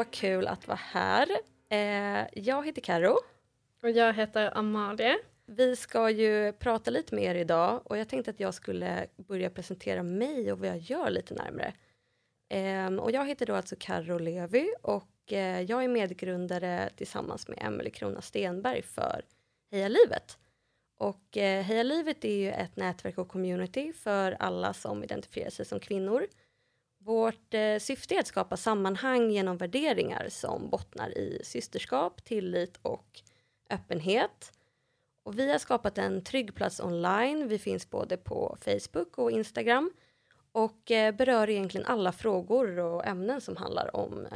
Så kul att vara här. Eh, jag heter Karo. Och jag heter Amalie. Vi ska ju prata lite mer idag och jag tänkte att jag skulle börja presentera mig och vad jag gör lite närmare. Eh, och jag heter då alltså Karo Levi och eh, jag är medgrundare tillsammans med Emelie Krona Stenberg för Heja Livet. Och eh, Heja Livet är ju ett nätverk och community för alla som identifierar sig som kvinnor vårt eh, syfte är att skapa sammanhang genom värderingar som bottnar i systerskap, tillit och öppenhet. Och vi har skapat en trygg plats online. Vi finns både på Facebook och Instagram och eh, berör egentligen alla frågor och ämnen som handlar om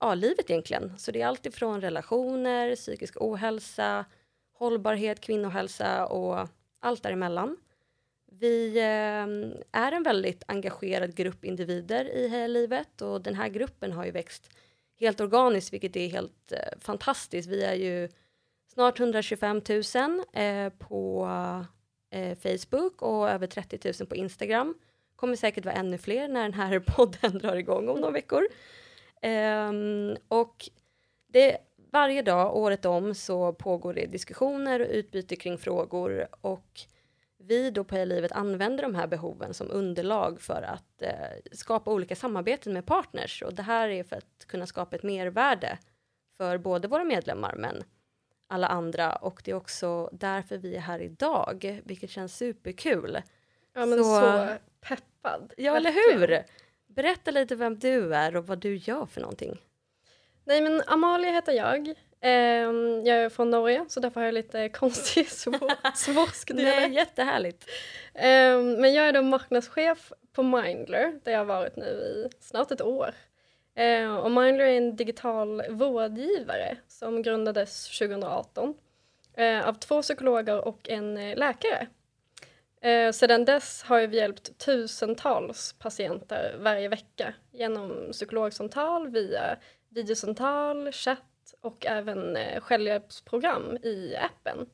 ja, livet egentligen. Så det är allt ifrån relationer, psykisk ohälsa, hållbarhet, kvinnohälsa och allt däremellan. Vi eh, är en väldigt engagerad grupp individer i hela livet och den här gruppen har ju växt helt organiskt, vilket är helt eh, fantastiskt. Vi är ju snart 125 000 eh, på eh, Facebook och över 30 000 på Instagram. Kommer säkert vara ännu fler när den här podden drar igång om några veckor. Ehm, och det, varje dag, året om, så pågår det diskussioner och utbyte kring frågor och vi då på livet använder de här behoven som underlag för att eh, skapa olika samarbeten med partners och det här är för att kunna skapa ett mervärde för både våra medlemmar men alla andra och det är också därför vi är här idag, vilket känns superkul. Ja men så, så peppad. Ja, eller hur? Berätta lite vem du är och vad du gör för någonting. Nej men Amalia heter jag. Um, jag är från Norge så därför har jag lite konstig svorsk Nej, jättehärligt. Um, men jag är då marknadschef på Mindler där jag har varit nu i snart ett år. Uh, och Mindler är en digital vårdgivare som grundades 2018 uh, eh, av två psykologer och en uh, läkare. Uh, sedan dess har vi hjälpt tusentals patienter varje vecka genom psykologsamtal via videosamtal, chatt och även eh, självhjälpsprogram i appen.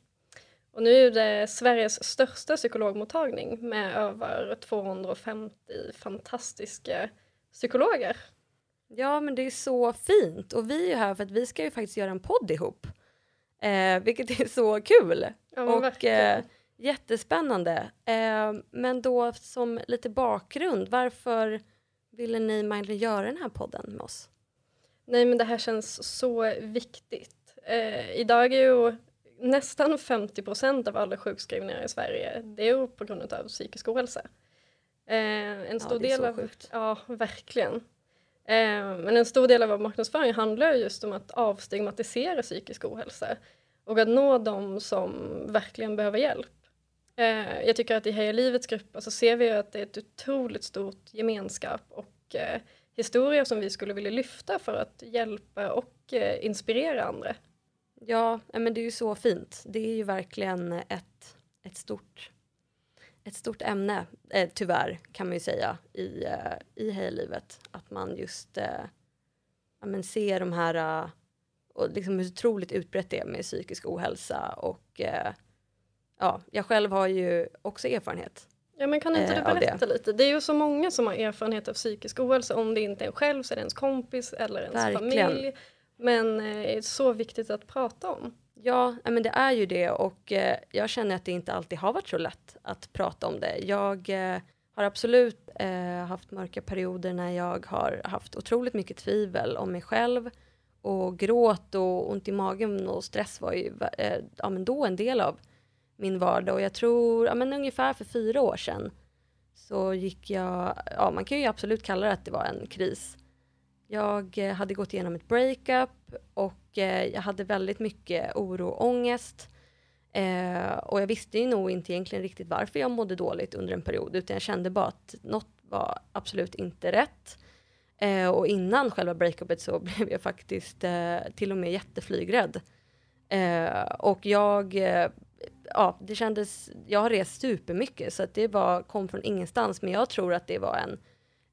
Och nu är det Sveriges största psykologmottagning med över 250 fantastiska psykologer. Ja, men det är så fint och vi är här för att vi ska ju faktiskt göra en podd ihop, eh, vilket är så kul ja, och eh, jättespännande. Eh, men då som lite bakgrund, varför ville ni Mindler göra den här podden med oss? Nej men det här känns så viktigt. Eh, idag är ju nästan 50 procent av alla sjukskrivningar i Sverige det är ju på grund av psykisk ohälsa. Eh, en stor ja, del av, sjukt. Ja, verkligen. Eh, men en stor del av vår marknadsföring handlar just om att avstigmatisera psykisk ohälsa och att nå dem som verkligen behöver hjälp. Eh, jag tycker att i Heja Livets grupp så ser vi att det är ett otroligt stort gemenskap och eh, historier som vi skulle vilja lyfta för att hjälpa och eh, inspirera andra. Ja, men det är ju så fint. Det är ju verkligen ett, ett, stort, ett stort ämne, eh, tyvärr kan man ju säga, i, eh, i hela livet. Att man just eh, ja, men ser de här, uh, och liksom hur otroligt utbrett det är med psykisk ohälsa. Och eh, ja, jag själv har ju också erfarenhet Ja men kan inte du eh, berätta det? lite? Det är ju så många som har erfarenhet av psykisk ohälsa. Om det inte är en själv så är det ens kompis eller ens Verkligen. familj. Men eh, det är så viktigt att prata om. Ja, men det är ju det och eh, jag känner att det inte alltid har varit så lätt att prata om det. Jag har absolut haft mörka perioder när jag har haft otroligt mycket tvivel om mig själv och gråt och ont i magen och stress var ju ja, men då en del av min vardag och jag tror, ja men ungefär för fyra år sedan så gick jag, ja man kan ju absolut kalla det att det var en kris. Jag eh, hade gått igenom ett breakup och eh, jag hade väldigt mycket oro och ångest. Eh, och jag visste ju nog inte egentligen riktigt varför jag mådde dåligt under en period utan jag kände bara att något var absolut inte rätt. Eh, och innan själva breakupet så blev jag faktiskt eh, till och med jätteflygrädd. Eh, och jag ja, det kändes, jag har rest supermycket så att det var, kom från ingenstans men jag tror att det var en,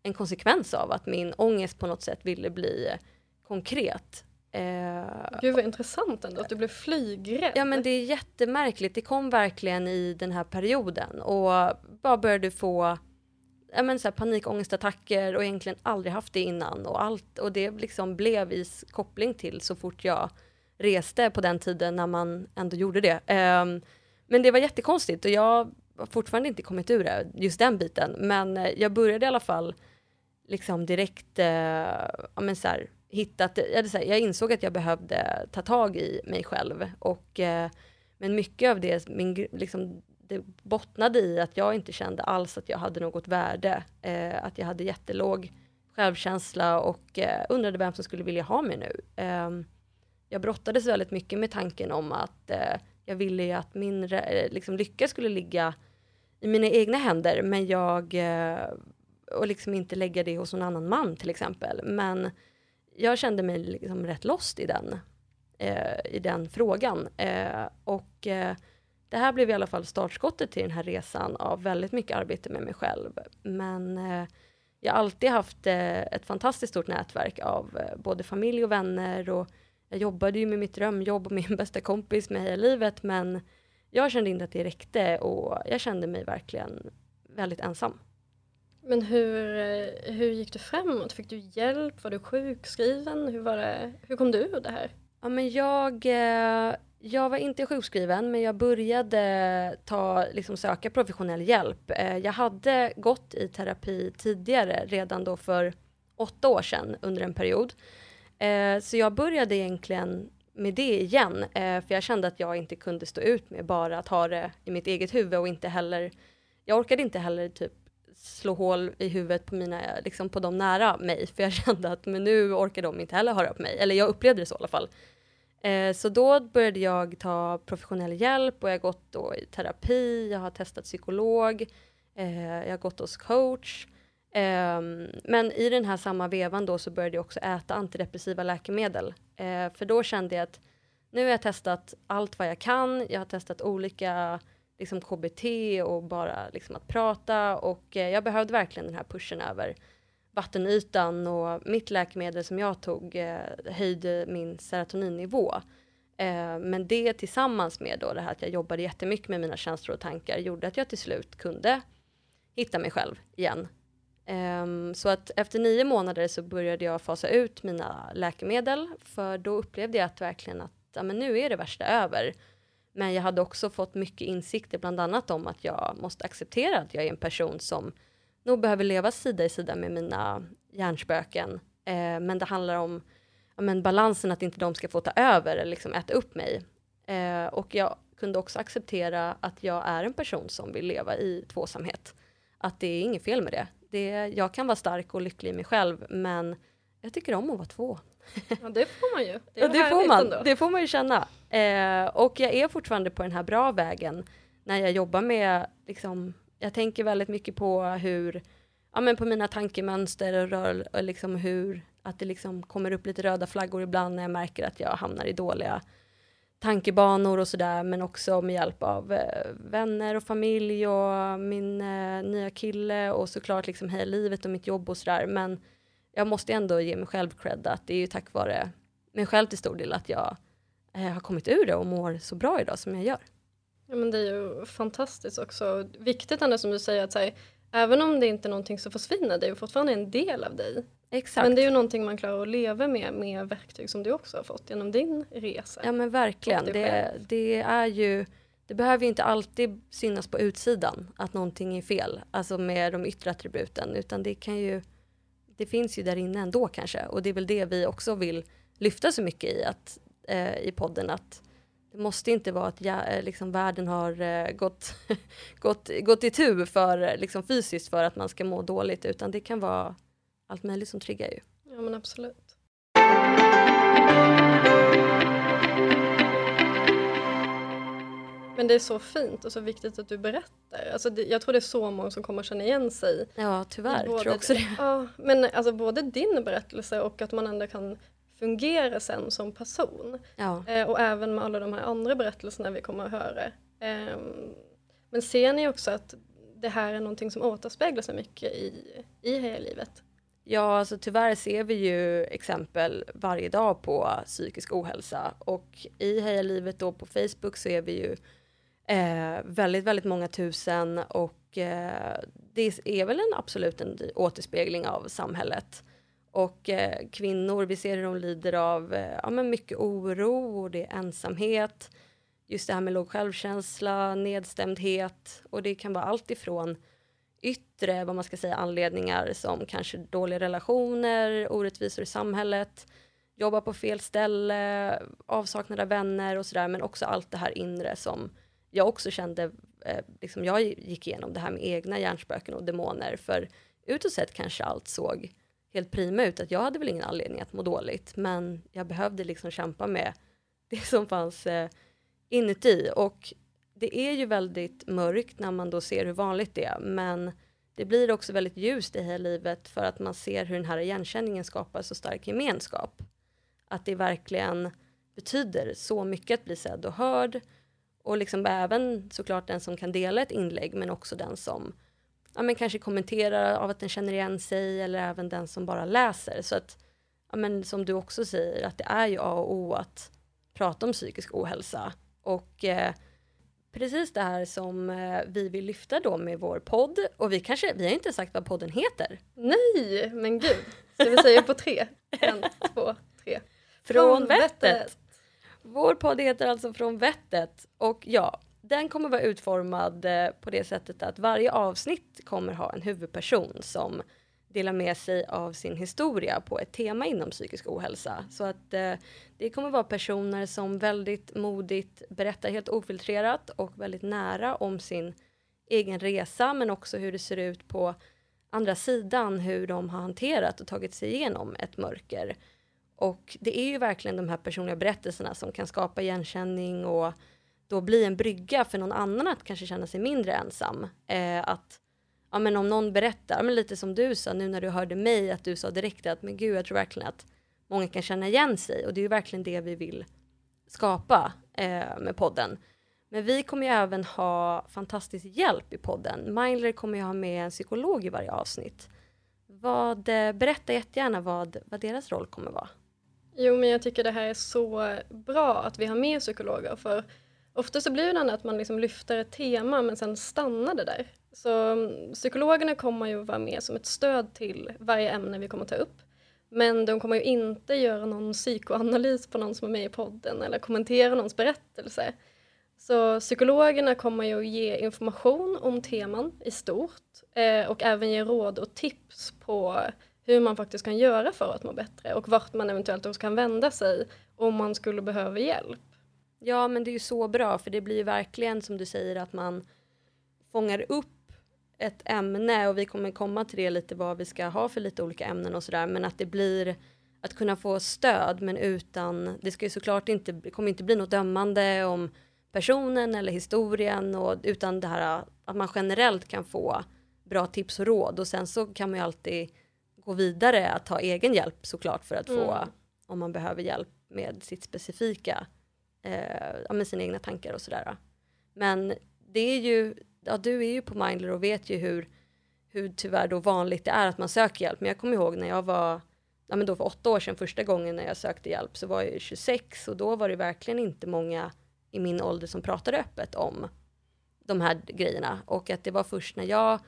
en konsekvens av att min ångest på något sätt ville bli konkret. Eh, Gud vad intressant ändå att du blev flygrädd. Ja men det är jättemärkligt, det kom verkligen i den här perioden och bara började få ja, men så här, panikångestattacker och egentligen aldrig haft det innan och allt och det liksom blev i koppling till så fort jag reste på den tiden när man ändå gjorde det. Um, men det var jättekonstigt och jag har fortfarande inte kommit ur det, just den biten. Men eh, jag började i alla fall liksom direkt, eh, ja men så här, hittat, jag, så här, jag insåg att jag behövde ta tag i mig själv och eh, men mycket av det, min, liksom, det bottnade i att jag inte kände alls att jag hade något värde, eh, att jag hade jättelåg självkänsla och eh, undrade vem som skulle vilja ha mig nu. Eh, jag brottades väldigt mycket med tanken om att eh, jag ville ju att min eh, liksom, lycka skulle ligga i mina egna händer, men jag eh, och liksom inte lägga det hos någon annan man till exempel. Men jag kände mig liksom rätt lost i den, eh, i den frågan. Eh, och eh, det här blev i alla fall startskottet till den här resan av väldigt mycket arbete med mig själv. Men eh, jag har alltid haft eh, ett fantastiskt stort nätverk av eh, både familj och vänner och jag jobbade ju med mitt drömjobb och min bästa kompis med hela livet men jag kände inte att det räckte och jag kände mig verkligen väldigt ensam. Men hur, hur gick du framåt? Fick du hjälp? Var du sjukskriven? Hur, var det, hur kom du ur det här? Ja, men jag, eh, jag var inte sjukskriven, men jag började ta, liksom söka professionell hjälp. Eh, jag hade gått i terapi tidigare, redan då för åtta år sedan under en period. Eh, så jag började egentligen med det igen, eh, för jag kände att jag inte kunde stå ut med bara att ha det i mitt eget huvud och inte heller, jag orkade inte heller typ slå hål i huvudet på mina, liksom på de nära mig, för jag kände att men nu orkar de inte heller höra på mig, eller jag upplevde det så i alla fall. Eh, så då började jag ta professionell hjälp och jag har gått då i terapi, jag har testat psykolog, eh, jag har gått hos coach. Um, men i den här samma vevan då så började jag också äta antidepressiva läkemedel. Uh, för då kände jag att nu har jag testat allt vad jag kan, jag har testat olika liksom KBT och bara liksom att prata och uh, jag behövde verkligen den här pushen över vattenytan och mitt läkemedel som jag tog uh, höjde min serotoninnivå. Ehm, men det tillsammans med då det här att jag jobbade jättemycket med mina känslor och tankar gjorde att jag till slut kunde hitta mig själv igen. Um, så att efter nio månader så började jag fasa ut mina läkemedel för då upplevde jag att verkligen att ja, men nu är det värsta över. Men jag hade också fått mycket insikter, bland annat om att jag måste acceptera att jag är en person som nog behöver leva sida i sida med mina hjärnspöken. Eh, men det handlar om ja, men balansen, att inte de ska få ta över eller liksom äta upp mig. Eh, och jag kunde också acceptera att jag är en person som vill leva i tvåsamhet. Att det är inget fel med det. det jag kan vara stark och lycklig i mig själv, men jag tycker om att vara två. Ja, det får man ju. Det, ja, det får man. Ändå. Det får man ju känna. Eh, och jag är fortfarande på den här bra vägen när jag jobbar med, liksom, jag tänker väldigt mycket på hur, ja men på mina tankemönster och, rör, och liksom hur, att det liksom kommer upp lite röda flaggor ibland när jag märker att jag hamnar i dåliga tankebanor och sådär, men också med hjälp av eh, vänner och familj och min eh, nya kille och såklart liksom hela livet och mitt jobb och sådär. Men jag måste ändå ge mig själv cred att det är ju tack vare mig själv till stor del att jag eh, har kommit ur det och mår så bra idag som jag gör. Ja, men det är ju fantastiskt också. Viktigt ändå som du säger att här, även om det inte är någonting som försvinner, det är ju fortfarande en del av dig. Exakt. Men det är ju någonting man klarar att leva med med verktyg som du också har fått genom din resa. Ja men verkligen. Det, det, är ju, det behöver ju inte alltid synas på utsidan att någonting är fel, alltså med de yttre attributen, utan det kan ju det finns ju där inne ändå kanske. Och det är väl det vi också vill lyfta så mycket i, att, eh, i podden. Att det måste inte vara att ja, eh, liksom, världen har eh, gått, gått, gått i tur för, liksom, fysiskt för att man ska må dåligt. Utan det kan vara allt möjligt som triggar ju. Ja men absolut. Men det är så fint och så viktigt att du berättar. Alltså det, jag tror det är så många som kommer känna igen sig. Ja tyvärr, både, tror jag också det. Ja, men alltså både din berättelse och att man ändå kan fungera sen som person. Ja. Eh, och även med alla de här andra berättelserna vi kommer att höra. Eh, men ser ni också att det här är någonting som återspeglar sig mycket i, i hela livet? Ja, alltså tyvärr ser vi ju exempel varje dag på psykisk ohälsa och i Heja Livet då på Facebook så är vi ju Eh, väldigt, väldigt många tusen och eh, det är väl en absolut en återspegling av samhället. Och eh, kvinnor, vi ser hur de lider av eh, ja, men mycket oro och det är ensamhet. Just det här med låg självkänsla, nedstämdhet och det kan vara allt ifrån yttre, vad man ska säga, anledningar som kanske dåliga relationer, orättvisor i samhället, jobba på fel ställe, avsaknad av vänner och sådär, men också allt det här inre som jag också kände, eh, liksom jag gick igenom det här med egna hjärnspöken och demoner, för utåt sett kanske allt såg helt prima ut, att jag hade väl ingen anledning att må dåligt, men jag behövde liksom kämpa med det som fanns eh, inuti. Och det är ju väldigt mörkt när man då ser hur vanligt det är, men det blir också väldigt ljust i hela livet för att man ser hur den här igenkänningen skapar så stark gemenskap. Att det verkligen betyder så mycket att bli sedd och hörd och liksom även såklart den som kan dela ett inlägg men också den som ja, men kanske kommenterar av att den känner igen sig eller även den som bara läser. Så att, ja, men som du också säger, att det är ju A och O att prata om psykisk ohälsa. Och eh, precis det här som eh, vi vill lyfta då med vår podd. Och vi kanske, vi har inte sagt vad podden heter. Nej, men gud. Ska vi säga på tre? En, två, tre. Från, Från vettet. vettet. Vår podd heter alltså Från vettet. Och ja, den kommer vara utformad eh, på det sättet att varje avsnitt kommer ha en huvudperson som delar med sig av sin historia på ett tema inom psykisk ohälsa. Så att eh, det kommer vara personer som väldigt modigt berättar helt ofiltrerat och väldigt nära om sin egen resa men också hur det ser ut på andra sidan, hur de har hanterat och tagit sig igenom ett mörker. Och det är ju verkligen de här personliga berättelserna som kan skapa igenkänning och då bli en brygga för någon annan att kanske känna sig mindre ensam. Eh, att ja, men om någon berättar, men lite som du sa nu när du hörde mig, att du sa direkt att men gud, jag tror verkligen att många kan känna igen sig och det är ju verkligen det vi vill skapa eh, med podden. Men vi kommer ju även ha fantastisk hjälp i podden. Mindler kommer ju ha med en psykolog i varje avsnitt. Vad, eh, berätta jättegärna vad, vad deras roll kommer vara. Jo, men jag tycker det här är så bra att vi har med psykologer för Ofta så blir det att man liksom lyfter ett tema men sen stannar det där. Så mm, psykologerna kommer ju vara med som ett stöd till varje ämne vi kommer ta upp. Men de kommer ju inte göra någon psykoanalys på någon som är med i podden eller kommentera någons berättelse. Så psykologerna kommer ju ge information om teman i stort eh, och även ge råd och tips på hur man faktiskt kan göra för att må bättre och vart man eventuellt också kan vända sig om man skulle behöva hjälp. Ja, men det är ju så bra för det blir ju verkligen som du säger att man fångar upp ett ämne och vi kommer komma till det lite vad vi ska ha för lite olika ämnen och sådär men att det blir att kunna få stöd men utan det ska ju såklart inte det kommer inte bli något dömande om personen eller historien och utan det här att man generellt kan få bra tips och råd och sen så kan man ju alltid gå vidare att ta egen hjälp såklart för att få mm. om man behöver hjälp med sitt specifika eh, med sina egna tankar och sådär. Men det är ju, ja du är ju på Mindler och vet ju hur, hur tyvärr då vanligt det är att man söker hjälp. Men jag kommer ihåg när jag var, ja men då för åtta år sedan första gången när jag sökte hjälp så var jag 26 och då var det verkligen inte många i min ålder som pratade öppet om de här grejerna och att det var först när jag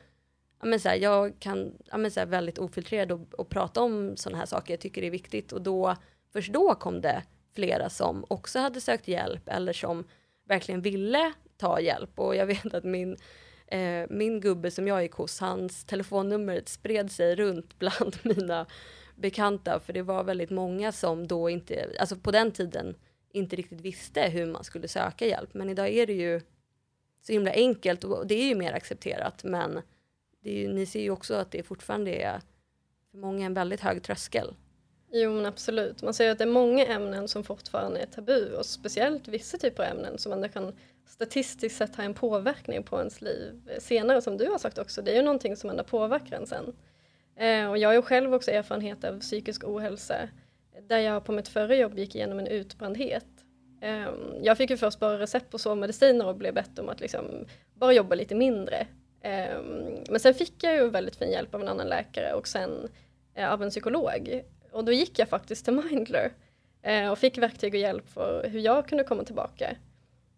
ja, men så här, jag kan ja, men så här, väldigt ofiltrerad och, och prata om sådana här saker. Jag tycker det är viktigt och då först då kom det flera som också hade sökt hjälp eller som verkligen ville ta hjälp. Och jag vet att min eh, min gubbe som jag gick hos, hans telefonnummer spred sig runt bland mina bekanta. För det var väldigt många som då inte, alltså på den tiden inte riktigt visste hur man skulle söka hjälp. Men idag är det ju så himla enkelt och det är ju mer accepterat. Men det är ju, ni ser ju också att det fortfarande är för många en väldigt hög tröskel. Jo men absolut. Man ser att det är många ämnen som fortfarande är tabu. Och speciellt vissa typer av ämnen som ändå kan statistiskt sett ha en påverkning på ens liv senare som du har sagt också. Det är ju någonting som ändå påverkar en sen. Eh, och jag har ju själv också erfarenhet av psykisk ohälsa där jag på mitt förra jobb gick igenom en utbrändhet. Eh, jag fick ju först bara recept på sovmediciner och blev bett om att liksom bara jobba lite mindre. Eh, men sen fick jag ju väldigt fin hjälp av en annan läkare och sen eh, av en psykolog och då gick jag faktiskt till Mindler eh, och fick verktyg och hjälp för hur jag kunde komma tillbaka.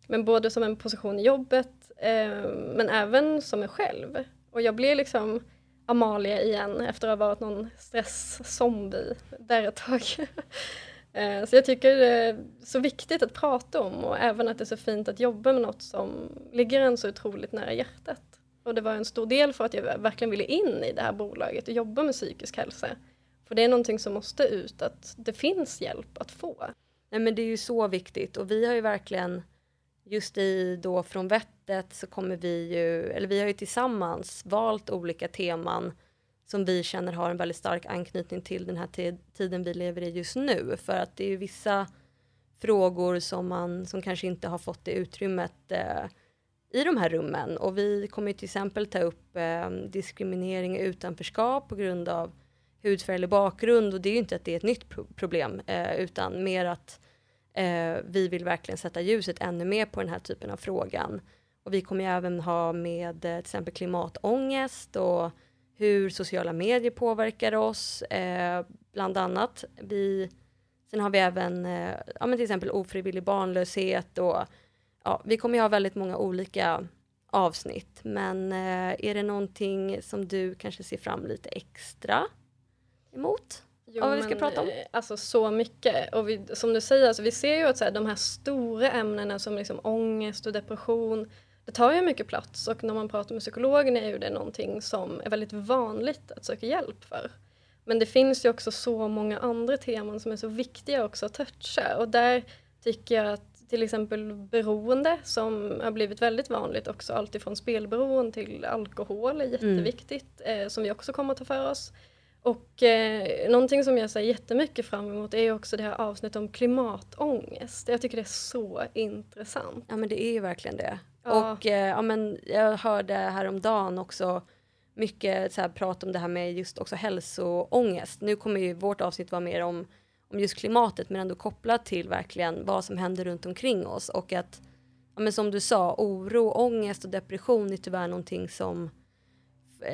Men både som en position i jobbet eh, men även som mig själv. Och jag blev liksom Amalia igen efter att ha varit någon stresszombie där ett tag. Eh, så jag tycker det är så viktigt att prata om och även att det är så fint att jobba med något som ligger en så otroligt nära hjärtat. Och det var en stor del för att jag verkligen ville in i det här bolaget och jobba med psykisk hälsa. För det är någonting som måste ut, att det finns hjälp att få. Nej men det är ju så viktigt och vi har ju verkligen just i då från vettet så kommer vi ju, eller vi har ju tillsammans valt olika teman som vi känner har en väldigt stark anknytning till den här tiden vi lever i just nu. För att det är ju vissa frågor som man som kanske inte har fått det utrymmet eh, i de här rummen. Och vi kommer till exempel ta upp eh, diskriminering och utanförskap på grund av hudfärg eller bakgrund. Och det är ju inte att det är ett nytt pro problem eh, utan mer att eh, vi vill verkligen sätta ljuset ännu mer på den här typen av frågan. Och vi kommer ju även ha med eh, till exempel klimatångest och hur sociala medier påverkar oss, eh, bland annat. Vi, sen har vi även eh, ja, men till exempel ofrivillig barnlöshet och ja, vi kommer ju ha väldigt många olika avsnitt. Men eh, är det någonting som du kanske ser fram lite extra emot? Jo, vad vi ska prata om? Eh, alltså så mycket. Och vi, som du säger, alltså, vi ser ju att så här, de här stora ämnena som liksom ångest och depression det tar ju mycket plats och när man pratar med psykologen är ju det någonting som är väldigt vanligt att söka hjälp för. Men det finns ju också så många andra teman som är så viktiga också att toucha och där tycker jag att till exempel beroende som har blivit väldigt vanligt också, alltifrån spelberoende till alkohol är mm. jätteviktigt mm. eh, som vi också kommer att ta för oss. Och eh, någonting som jag ser jättemycket fram emot är också det här avsnittet om klimatångest. Jag tycker det är så intressant. Ja men det är ju verkligen det. Ja. Och eh, ja, men jag hörde häromdagen också mycket så här, prat om det här med just också hälsoångest. Nu kommer ju vårt avsnitt vara mer om, om just klimatet men ändå kopplat till verkligen vad som händer runt omkring oss och att ja, men som du sa, oro, ångest och depression är tyvärr någonting som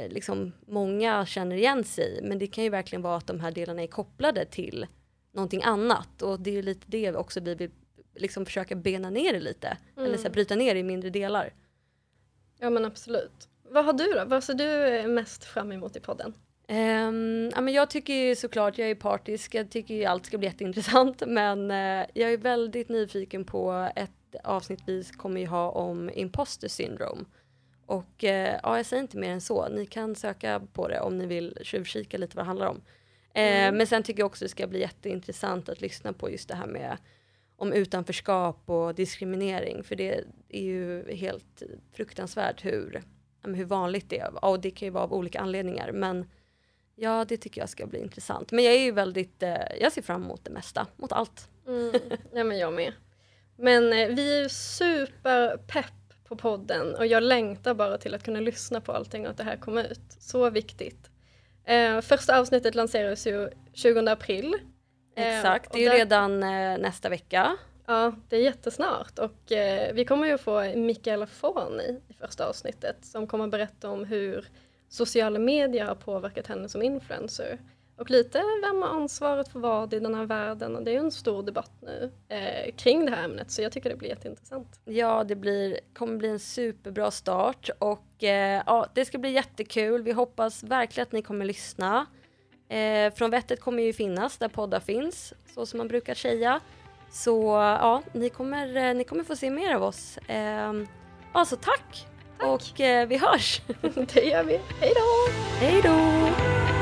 liksom många känner igen sig men det kan ju verkligen vara att de här delarna är kopplade till någonting annat och det är lite det också vi vill liksom försöka bena ner det lite. Mm. Eller så här, bryta ner det i mindre delar. Ja men absolut. Vad har du då? Vad ser du mest fram emot i podden? Um, ja, men jag tycker ju såklart, jag är partisk, jag tycker ju allt ska bli jätteintressant men uh, jag är väldigt nyfiken på ett avsnitt vi kommer ju ha om imposter syndrome. Och uh, ja, jag säger inte mer än så, ni kan söka på det om ni vill tjuvkika lite vad det handlar om. Uh, mm. Men sen tycker jag också det ska bli jätteintressant att lyssna på just det här med om utanförskap och diskriminering. För det är ju helt fruktansvärt hur, hur vanligt det är. Och det kan ju vara av olika anledningar. Men ja, det tycker jag ska bli intressant. Men jag är ju väldigt, eh, jag ser fram emot det mesta, mot allt. Mm, ja, men jag med. Men eh, vi är ju superpepp på podden och jag längtar bara till att kunna lyssna på allting och att det här kommer ut. Så viktigt. Eh, första avsnittet lanserades ju 20 april Eh, Exakt, det är ju där, redan eh, nästa vecka. Ja, det är jättesnart och eh, vi kommer ju få Mikaela Forni i första avsnittet som kommer berätta om hur sociala medier har påverkat henne som influencer. Och lite vem har ansvaret för vad i den här världen och det är ju en stor debatt nu eh, kring det här ämnet så jag tycker det blir jätteintressant. Ja, det blir, kommer bli en superbra start och eh, ja, det ska bli jättekul. Vi hoppas verkligen att ni kommer lyssna. Eh, från vettet kommer ju finnas där poddar finns, så som man brukar säga. Så ja, ni kommer, eh, ni kommer få se mer av oss. Eh, alltså tack! tack. Och eh, vi hörs! Det gör vi. Hej då! Hej då!